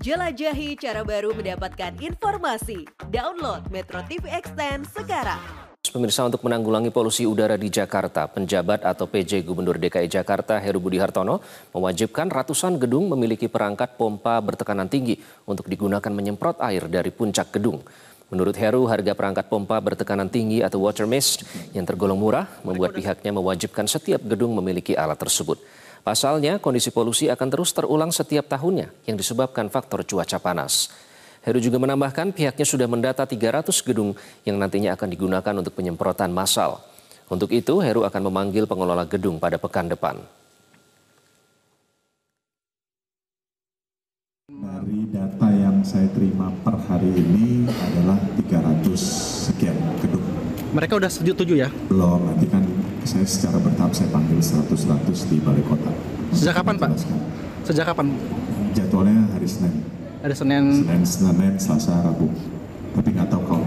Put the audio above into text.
Jelajahi cara baru mendapatkan informasi. Download Metro TV Extend sekarang. Pemirsa untuk menanggulangi polusi udara di Jakarta, penjabat atau PJ Gubernur DKI Jakarta Heru Budi Hartono mewajibkan ratusan gedung memiliki perangkat pompa bertekanan tinggi untuk digunakan menyemprot air dari puncak gedung. Menurut Heru, harga perangkat pompa bertekanan tinggi atau water mist yang tergolong murah membuat pihaknya mewajibkan setiap gedung memiliki alat tersebut. Pasalnya, kondisi polusi akan terus terulang setiap tahunnya yang disebabkan faktor cuaca panas. Heru juga menambahkan pihaknya sudah mendata 300 gedung yang nantinya akan digunakan untuk penyemprotan massal. Untuk itu, Heru akan memanggil pengelola gedung pada pekan depan. Dari data yang saya terima per hari ini adalah 300 sekian gedung. Mereka udah setuju ya? Belum, nanti kan saya secara bertahap saya panggil 100-100 di balai kota. Sejak kapan Pak? Sejak kapan? Jadwalnya hari Senin. Ada Senin. Senin, Senin, Selasa, Rabu. Tapi nggak tahu kalau